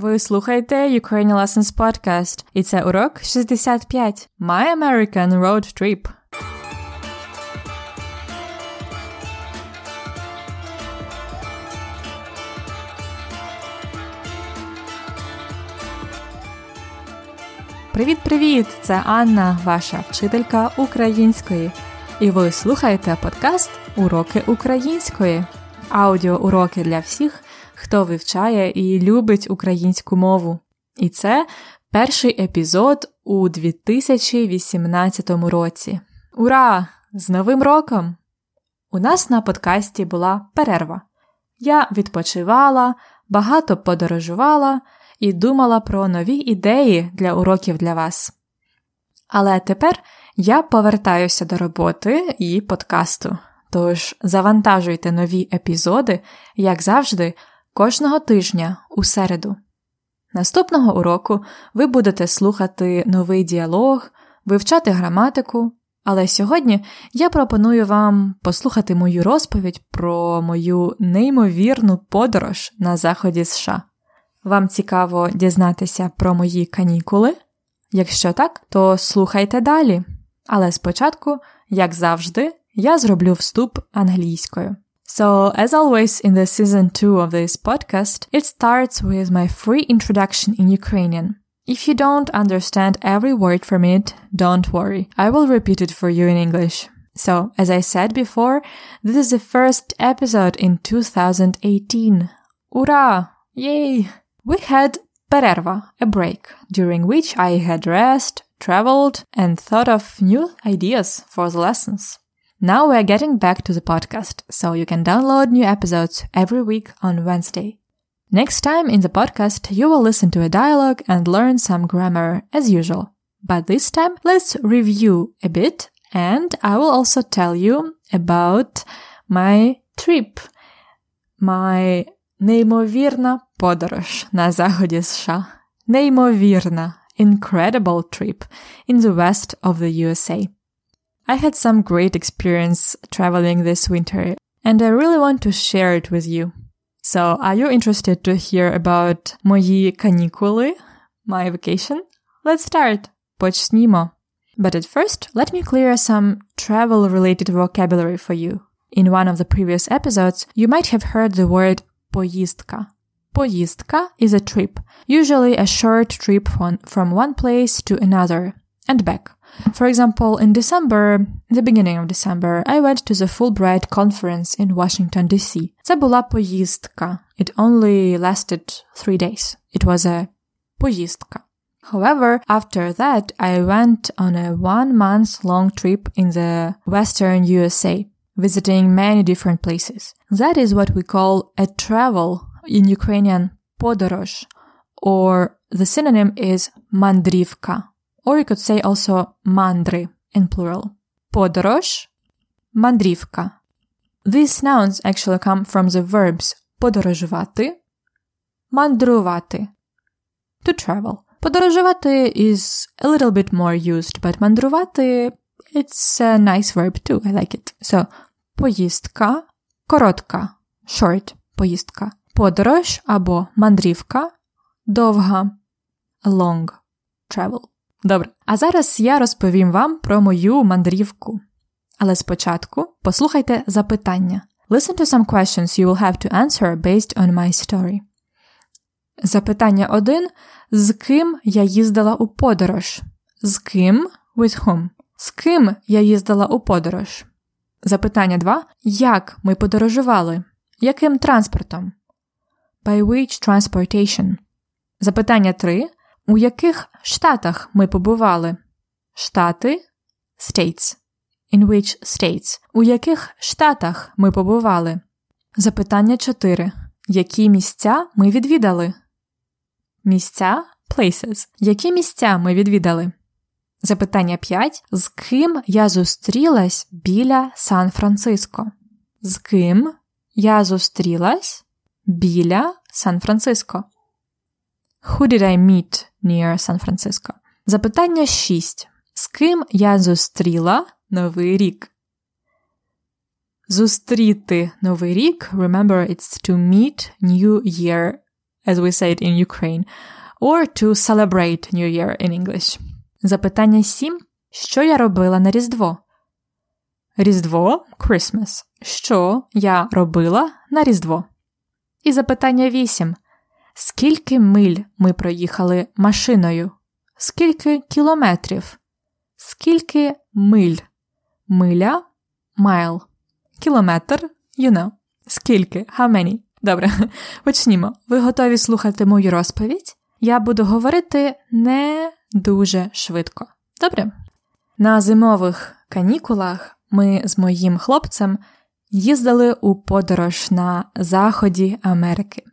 Ви слухаєте Ukrainian Lessons Podcast, і це урок 65 My American Road Trip. Привіт-привіт! Це Анна, ваша вчителька української. І ви слухаєте подкаст Уроки української, аудіоуроки для всіх, хто вивчає і любить українську мову. І це перший епізод у 2018 році. Ура! З Новим роком! У нас на подкасті була перерва. Я відпочивала, багато подорожувала і думала про нові ідеї для уроків для вас. Але тепер я повертаюся до роботи і подкасту. Тож завантажуйте нові епізоди, як завжди, кожного тижня у середу. Наступного уроку ви будете слухати новий діалог, вивчати граматику, але сьогодні я пропоную вам послухати мою розповідь про мою неймовірну подорож на заході США. Вам цікаво дізнатися про мої канікули? Якщо так, то слухайте далі. Але спочатку, як завжди, я зроблю вступ англійською. So, as always in the season 2 of this podcast, it starts with my free introduction in Ukrainian. If you don't understand every word from it, don't worry. I will repeat it for you in English. So, as I said before, this is the first episode in 2018. Ura! Yay! We had pererva, a break, during which I had rest, traveled, and thought of new ideas for the lessons. Now we're getting back to the podcast, so you can download new episodes every week on Wednesday. Next time in the podcast, you will listen to a dialogue and learn some grammar as usual. But this time, let's review a bit and I will also tell you about my trip, my неймовірна подорож на заході США. Неймовірна, incredible trip in the west of the USA. I had some great experience traveling this winter, and I really want to share it with you. So, are you interested to hear about мої канікули, my vacation? Let's start. Почнімо. But at first, let me clear some travel-related vocabulary for you. In one of the previous episodes, you might have heard the word поїздка. Поїздка is a trip, usually a short trip from, from one place to another and back. For example, in December, the beginning of December, I went to the Fulbright conference in Washington, D.C. Це була поїздка. It only lasted three days. It was a поїздка. However, after that, I went on a one month long trip in the Western USA, visiting many different places. That is what we call a travel in Ukrainian podorож, or the synonym is mandrivka. Or you could say also mandri in plural. Podorож, manдрівка. These nouns actually come from the verbs подорожувати, мандрувати, to travel. Подорожувати is a little bit more used, but мандрувати it's a nice verb too. I like it. So, поїздка, коротка, short, поїздка. Подорож або мандрівка, довга, long, travel. Добре, а зараз я розповім вам про мою мандрівку. Але спочатку послухайте запитання. Listen to some questions you will have to answer based on my story. Запитання 1. З ким я їздила у подорож? З ким? With whom? З ким я їздила у подорож? Запитання 2. Як ми подорожували? Яким транспортом? By which transportation? Запитання 3. У яких штатах ми побували? Штати States. In which states? У яких штатах ми побували? Запитання 4. Які місця ми відвідали? Місця places. Які місця ми відвідали? Запитання 5. З ким я зустрілась біля Сан-Франциско? З ким я зустрілась біля Сан-Франциско? Who did I meet near San Francisco? Запитання 6. З ким я зустріла Новий рік? Зустріти Новий рік. Remember, it's to meet New Year as we say it in Ukraine, or to celebrate New Year in English. Запитання 7. Що я робила на Різдво? Різдво Christmas. Що я робила на Різдво? І запитання 8. Скільки миль ми проїхали машиною? Скільки кілометрів? Скільки миль? Миля mile. Кілометр, you know. Скільки? How many? Добре, почнімо. Ви готові слухати мою розповідь? Я буду говорити не дуже швидко. Добре? На зимових канікулах ми з моїм хлопцем їздили у подорож на заході Америки.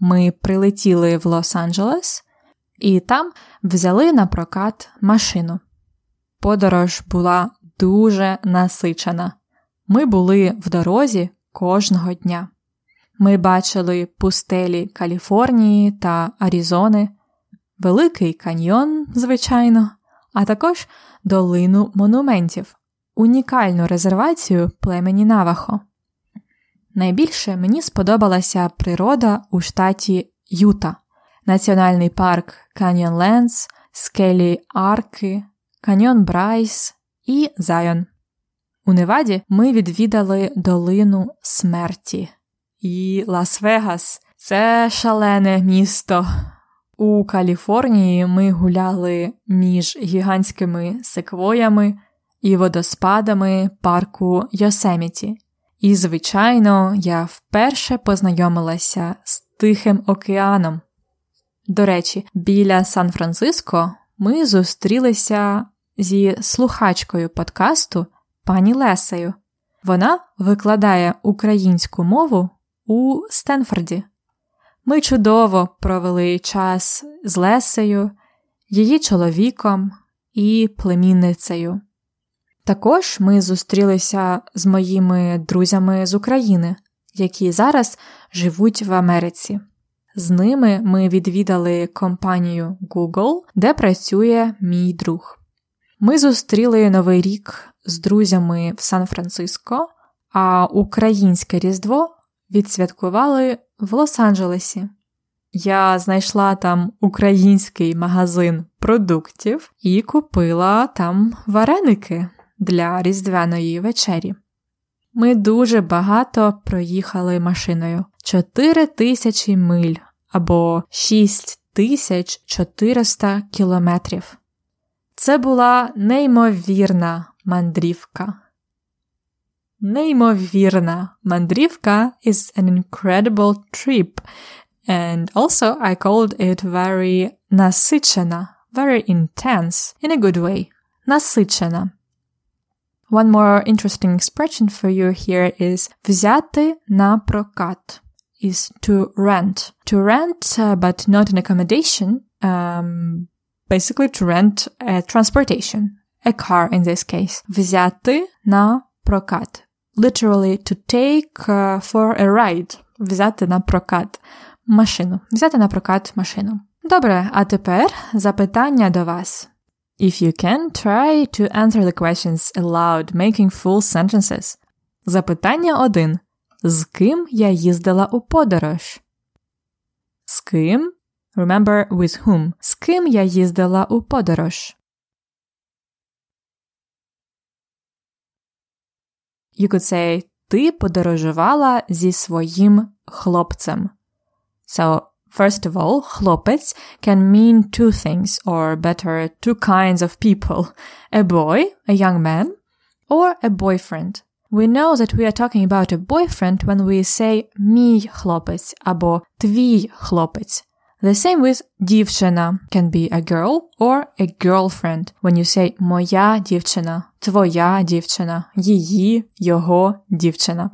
Ми прилетіли в Лос-Анджелес і там взяли на прокат машину. Подорож була дуже насичена. Ми були в дорозі кожного дня. Ми бачили пустелі Каліфорнії та Аризони, Великий каньйон, звичайно, а також долину монументів, унікальну резервацію племені Навахо. Найбільше мені сподобалася природа у штаті Юта, національний парк Каньйон Ленс, скелі Арки, Каньйон Брайс і Зайон. У Неваді ми відвідали долину смерті. І Лас-Вегас це шалене місто. У Каліфорнії ми гуляли між гігантськими секвоями і водоспадами парку Йосеміті. І, звичайно, я вперше познайомилася з Тихим океаном. До речі, біля Сан-Франциско ми зустрілися зі слухачкою подкасту пані Лесею. Вона викладає українську мову у Стенфорді. Ми чудово провели час з Лесею, її чоловіком і племінницею. Також ми зустрілися з моїми друзями з України, які зараз живуть в Америці. З ними ми відвідали компанію Google, де працює мій друг. Ми зустріли Новий рік з друзями в Сан-Франциско, а українське Різдво відсвяткували в Лос-Анджелесі. Я знайшла там український магазин продуктів і купила там вареники для різдвяної вечері. Ми дуже багато проїхали машиною 4 тисячі миль або 6400 кілометрів. Це була неймовірна мандрівка. Неймовірна мандрівка is an incredible trip, and also I called it very насичена, very intense, in a good way. Насичена. One more interesting expression for you here is взяти на прокат is to rent. To rent, uh, but not an accommodation, um, basically to rent a transportation, a car in this case. Взяти на прокат. Literally to take uh, for a ride. Взяти на прокат машину. Взяти на прокат машину. Добре, а тепер запитання до вас. If you can, try to answer the questions aloud, making full sentences. Запитання 1. З ким я їздила у подорож? З ким? Remember with whom. З ким я їздила у подорож? You could say Ти подорожувала зі своїм хлопцем. So, first of all, хлопець can mean two things, or better, two kinds of people. A boy, a young man, or a boyfriend. We know that we are talking about a boyfriend when we say мій хлопець або твій хлопець. The same with дівчина can be a girl or a girlfriend when you say моя дівчина, твоя дівчина, її, його дівчина.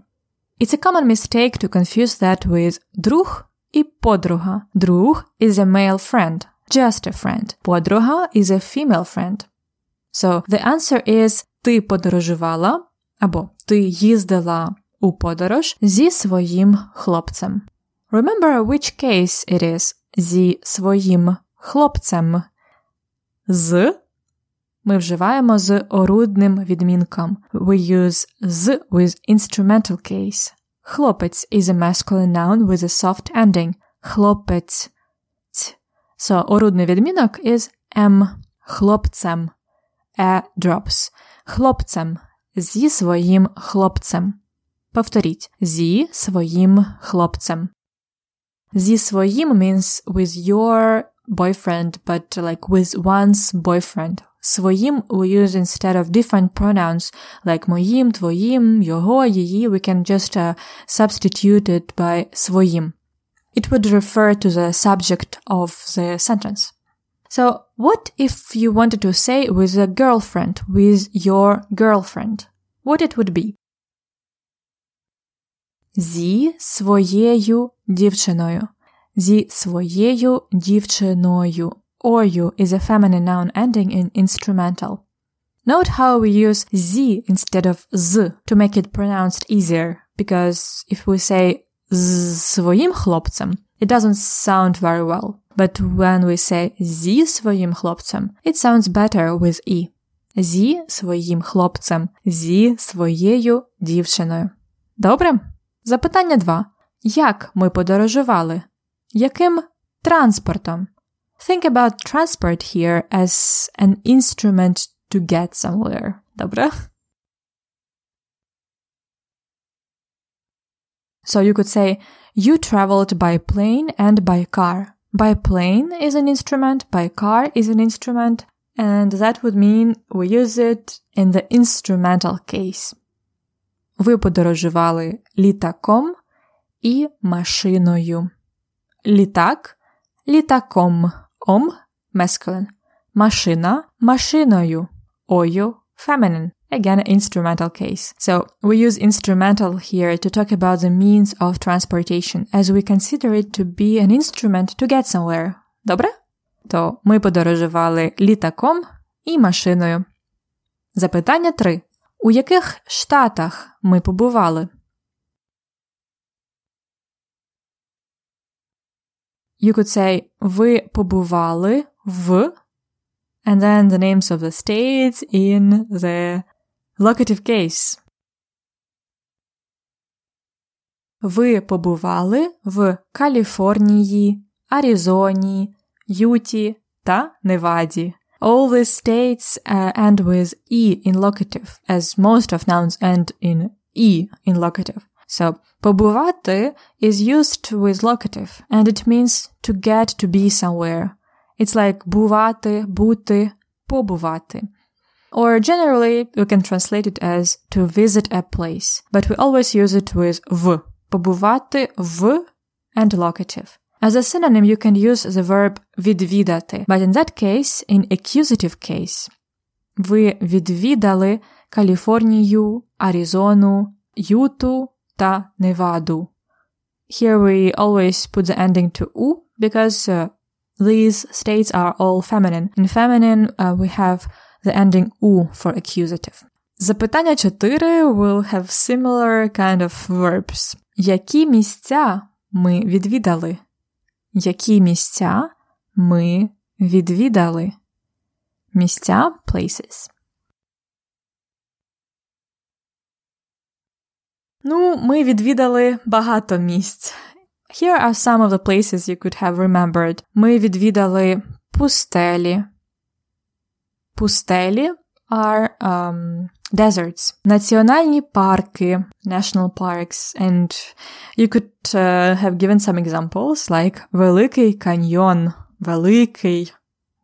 It's a common mistake to confuse that with друг і подруга. Друг is a male friend, just a friend. Подруга is a female friend. So the answer is ти подорожувала або ти їздила у подорож зі своїм хлопцем. Remember which case it is зі своїм хлопцем. З ми вживаємо з орудним відмінком. We use з with instrumental case. Хлопець is a masculine noun with a soft ending. хлопець. So, орудний відмінок is am хлопцем. E drops. Хлопцем. Зі своїм хлопцем. Повторіть. Зі своїм хлопцем. Зі своїм means with your boyfriend, but like with one's boyfriend. Своїм we use instead of different pronouns like моїм, твоїм, його, її. We can just uh, substitute it by своїм. It would refer to the subject of the sentence. So, what if you wanted to say with a girlfriend, with your girlfriend? What it would be? Зі своєю дівчиною. Зі своєю дівчиною. Ою is a feminine noun ending in instrumental. Note how we use z instead of z to make it pronounced easier, because if we say з своїм хлопцем, it doesn't sound very well. But when we say зі своїм хлопцем, it sounds better with e. Зі своїм хлопцем, зі своєю дівчиною. Добре? Запитання 2. Як ми подорожували? Яким транспортом? Think about transport here as an instrument to get somewhere. Добре? So you could say, you traveled by plane and by car. By plane is an instrument, by car is an instrument, and that would mean we use it in the instrumental case. Ви подорожували літаком і машиною. Літак літаком. Ом masculine. Машина машиною. Ою feminine. Again, instrumental case. So we use instrumental here to talk about the means of transportation, as we consider it to be an instrument to get somewhere. Добре? То ми подорожували літаком і машиною. Запитання 3. У яких штатах ми побували? You could say ви побували в and then the names of the states in the locative case. Ви побували в Каліфорнії, Аризоні, Юті та Неваді. All these states uh, end with e in locative, as most of nouns end in e in locative. So, побувати is used with locative, and it means to get to be somewhere. It's like бувати, бути, побувати. Or generally, we can translate it as to visit a place, but we always use it with в. Побувати в and locative. As a synonym, you can use the verb відвідати, but in that case, in accusative case. Ви відвідали Каліфорнію, Аризону, Юту та Неваду. Here we always put the ending to u because uh, these states are all feminine. In feminine, uh, we have the ending u for accusative. Запитання 4 will have similar kind of verbs. Які місця ми відвідали? Які місця ми відвідали? Місця places. Ну, ми відвідали багато місць. Here are some of the places you could have remembered. Ми відвідали пустелі. Пустелі are um, deserts. Національні парки, national parks, and you could uh, have given some examples like Великий каньйон, Великий,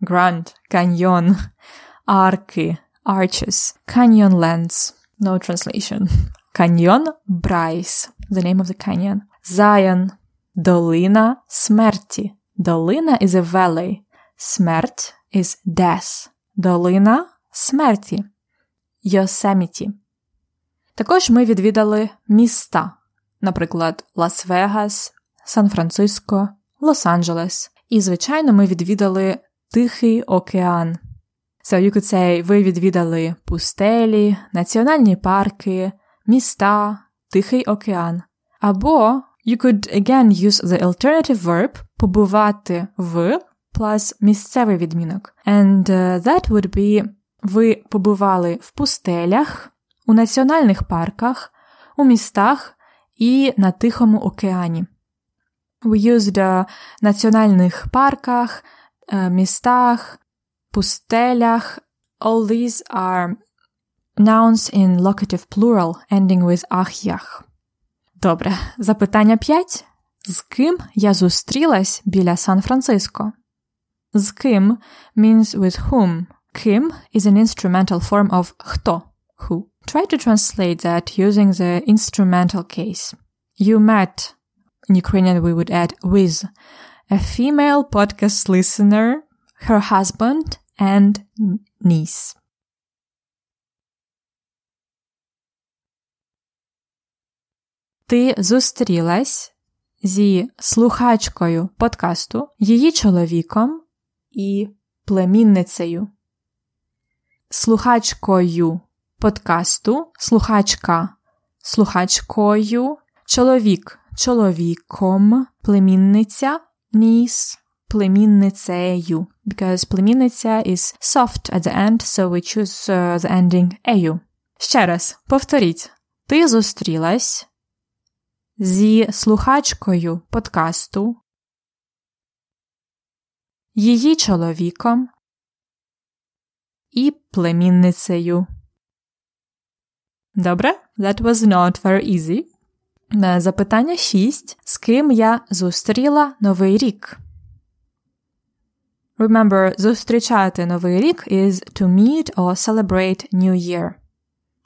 Grand Canyon, арки, arches, canyonlands, no translation. Canyon Bryce, the name of the canyon. Zion, Долина смерті. Долина is a valley. Смерть is death. Долина смерті. Йосеміті. Також ми відвідали міста, наприклад, Лас-Вегас, Сан-Франциско, Лос-Анджелес. І, звичайно, ми відвідали Тихий океан. So you could say, ви відвідали пустелі, національні парки, міста, Тихий океан. Або You could again use the alternative verb побувати в plus місцевий відмінок. And uh, that would be ви побували в пустелях, у національних парках, у містах і на Тихому океані. We used uh, національних парках, uh, містах, пустелях. All these are nouns in locative plural ending with ах-ях. Добре, запитання 5. З ким я зустрілась біля Сан-Франциско? З ким means with whom. Ким is an instrumental form of хто, who. Try to translate that using the instrumental case. You met, in Ukrainian we would add with, a female podcast listener, her husband, and niece. Ти зустрілась зі слухачкою подкасту, її чоловіком і племінницею. Слухачкою подкасту, слухачка, слухачкою, чоловік, чоловіком, племінниця, ніс, племінницею. Because племінниця is soft at the end, so we choose uh, the ending ею. Ще раз, повторіть. Ти зустрілась зі слухачкою подкасту, її чоловіком і племінницею. Добре? That was not very easy. Запитання 6. З ким я зустріла Новий рік? Remember, зустрічати Новий рік is to meet or celebrate New Year.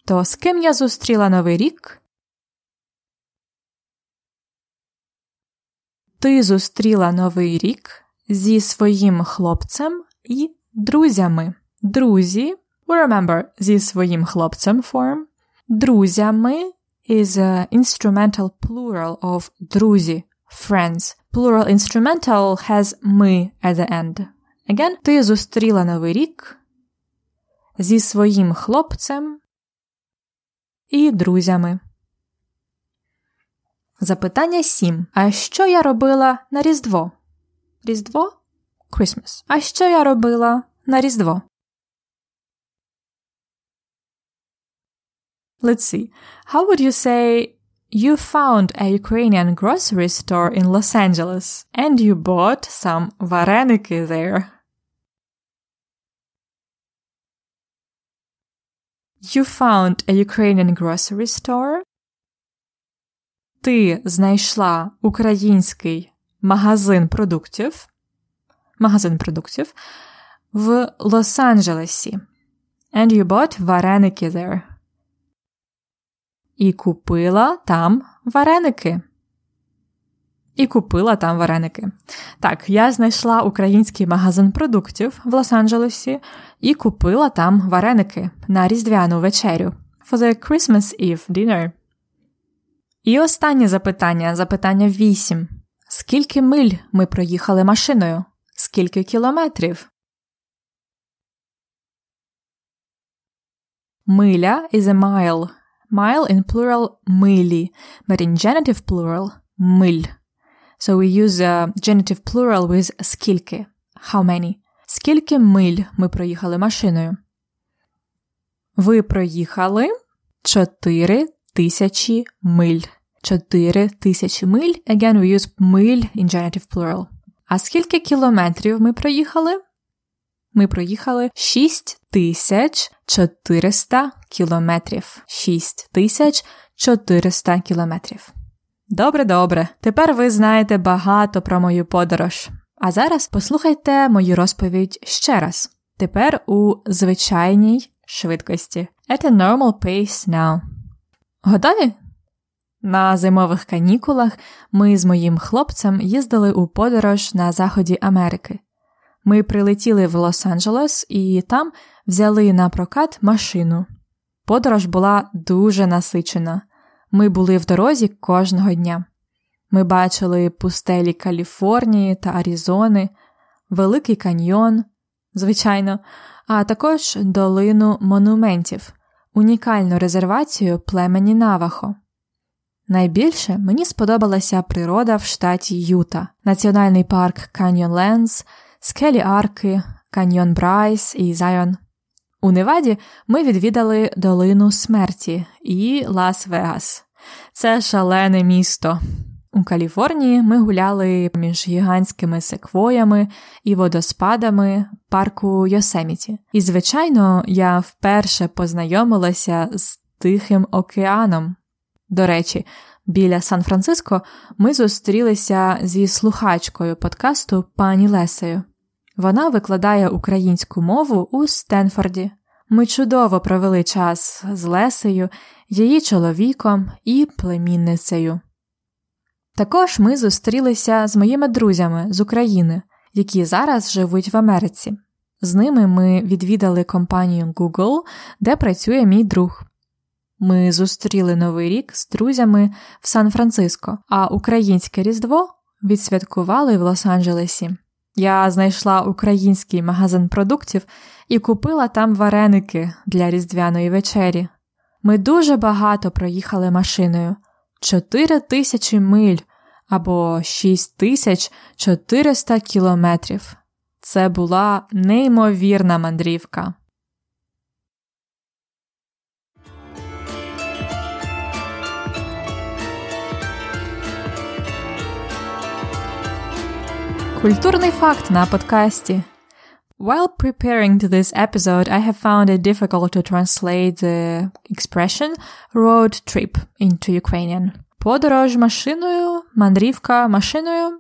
То з ким я зустріла Новий рік? Ти зустріла Новий рік зі своїм хлопцем і друзями. Друзі, we remember зі своїм хлопцем form. Друзями is an instrumental plural of друзі, friends. Plural instrumental has ми at the end. Again, ти зустріла Новий рік зі своїм хлопцем і друзями. Запитання 7. А що я робила на Різдво? Різдво? Christmas. А що я робила на Різдво? Let's see. How would you say you found a Ukrainian grocery store in Los Angeles and you bought some vareniki there? You found a Ukrainian grocery store. Ти знайшла український магазин продуктів. Магазин продуктів в Лос-Анджелесі. And you bought вареники there. І купила там вареники. І купила там вареники. Так, я знайшла український магазин продуктів в Лос-Анджелесі і купила там вареники на різдвяну вечерю. For the Christmas Eve dinner. І останнє запитання, запитання 8. Скільки миль ми проїхали машиною? Скільки кілометрів? Миля is a mile. Mile in plural милі, but in genitive plural миль. So we use a genitive plural with скільки. How many? Скільки миль ми проїхали машиною? Ви проїхали 4 тисячі миль. 4 тисячі миль. Again, we use миль in genitive plural. А скільки кілометрів ми проїхали? Ми проїхали 6400 кілометрів. 6400 кілометрів. Добре, добре. Тепер ви знаєте багато про мою подорож. А зараз послухайте мою розповідь ще раз. Тепер у звичайній швидкості. At a normal pace now. Готові? На зимових канікулах ми з моїм хлопцем їздили у подорож на заході Америки. Ми прилетіли в Лос-Анджелес і там взяли на прокат машину. Подорож була дуже насичена. Ми були в дорозі кожного дня. Ми бачили пустелі Каліфорнії та Аризони, Великий каньйон, звичайно, а також долину монументів, унікальну резервацію племені Навахо. Найбільше мені сподобалася природа в штаті Юта, національний парк Каньйон Ленс, скелі Арки, Каньйон Брайс і Зайон. У Неваді ми відвідали долину смерті і Лас-Вегас. Це шалене місто. У Каліфорнії ми гуляли між гігантськими секвоями і водоспадами парку Йосеміті. І, звичайно, я вперше познайомилася з Тихим океаном. До речі, біля Сан-Франциско ми зустрілися зі слухачкою подкасту пані Лесею. Вона викладає українську мову у Стенфорді. Ми чудово провели час з Лесею, її чоловіком і племінницею. Також ми зустрілися з моїми друзями з України, які зараз живуть в Америці. З ними ми відвідали компанію Google, де працює мій друг. Ми зустріли Новий рік з друзями в Сан-Франциско, а українське Різдво відсвяткували в Лос-Анджелесі. Я знайшла український магазин продуктів і купила там вареники для різдвяної вечері. Ми дуже багато проїхали машиною 4 тисячі миль або 6400 кілометрів. Це була неймовірна мандрівка. Культурний факт на подкасті. While preparing to this episode, I have found it difficult to translate the expression road trip into Ukrainian. Подорож машиною, мандрівка машиною.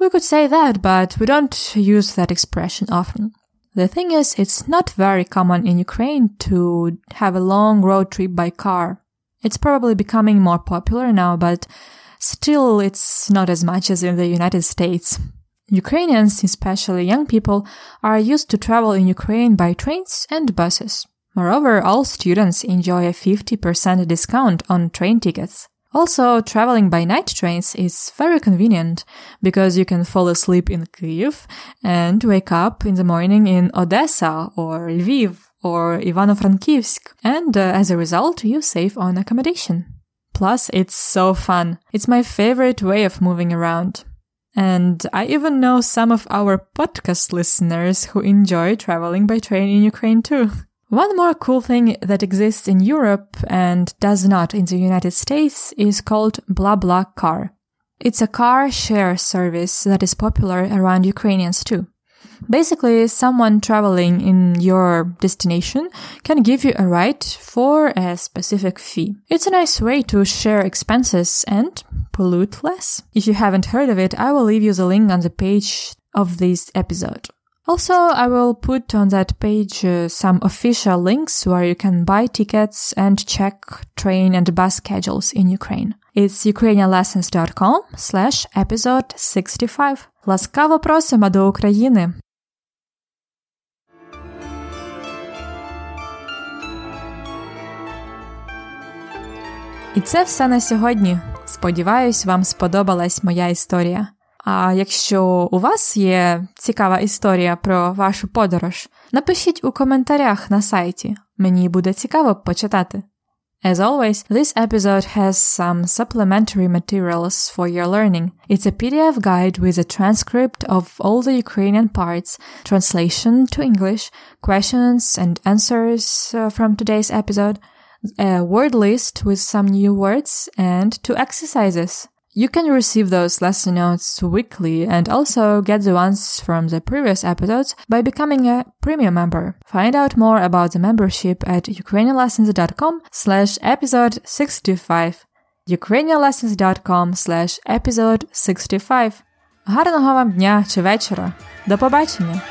We could say that, but we don't use that expression often. The thing is, it's not very common in Ukraine to have a long road trip by car. It's probably becoming more popular now, but still it's not as much as in the United States. Ukrainians, especially young people, are used to travel in Ukraine by trains and buses. Moreover, all students enjoy a 50% discount on train tickets. Also, traveling by night trains is very convenient because you can fall asleep in Kyiv and wake up in the morning in Odessa or Lviv or Ivano-Frankivsk, and uh, as a result, you save on accommodation. Plus, it's so fun. It's my favorite way of moving around. And I even know some of our podcast listeners who enjoy traveling by train in Ukraine too. One more cool thing that exists in Europe and does not in the United States is called BlaBlaCar. It's a car share service that is popular around Ukrainians too. Basically, someone traveling in your destination can give you a ride for a specific fee. It's a nice way to share expenses and pollute less. If you haven't heard of it, I will leave you the link on the page of this episode. Also, I will put on that page uh, some official links where you can buy tickets and check train and bus schedules in Ukraine. It's ukrainianlessons.com slash episode 65. Ласкаво просимо до України! І це все на сьогодні. Сподіваюсь, вам сподобалась моя історія. А якщо у вас є цікава історія про вашу подорож, напишіть у коментарях на сайті. Мені буде цікаво почитати. As always, this episode has some supplementary materials for your learning. It's a PDF guide with a transcript of all the Ukrainian parts, translation to English, questions and answers uh, from today's episode, a word list with some new words, and two exercises. You can receive those lesson notes weekly and also get the ones from the previous episodes by becoming a premium member. Find out more about the membership at ukrainianlessons.com slash episode 65. ukrainianlessons.com slash episode 65. Гарного вам дня чи вечора. До побачення!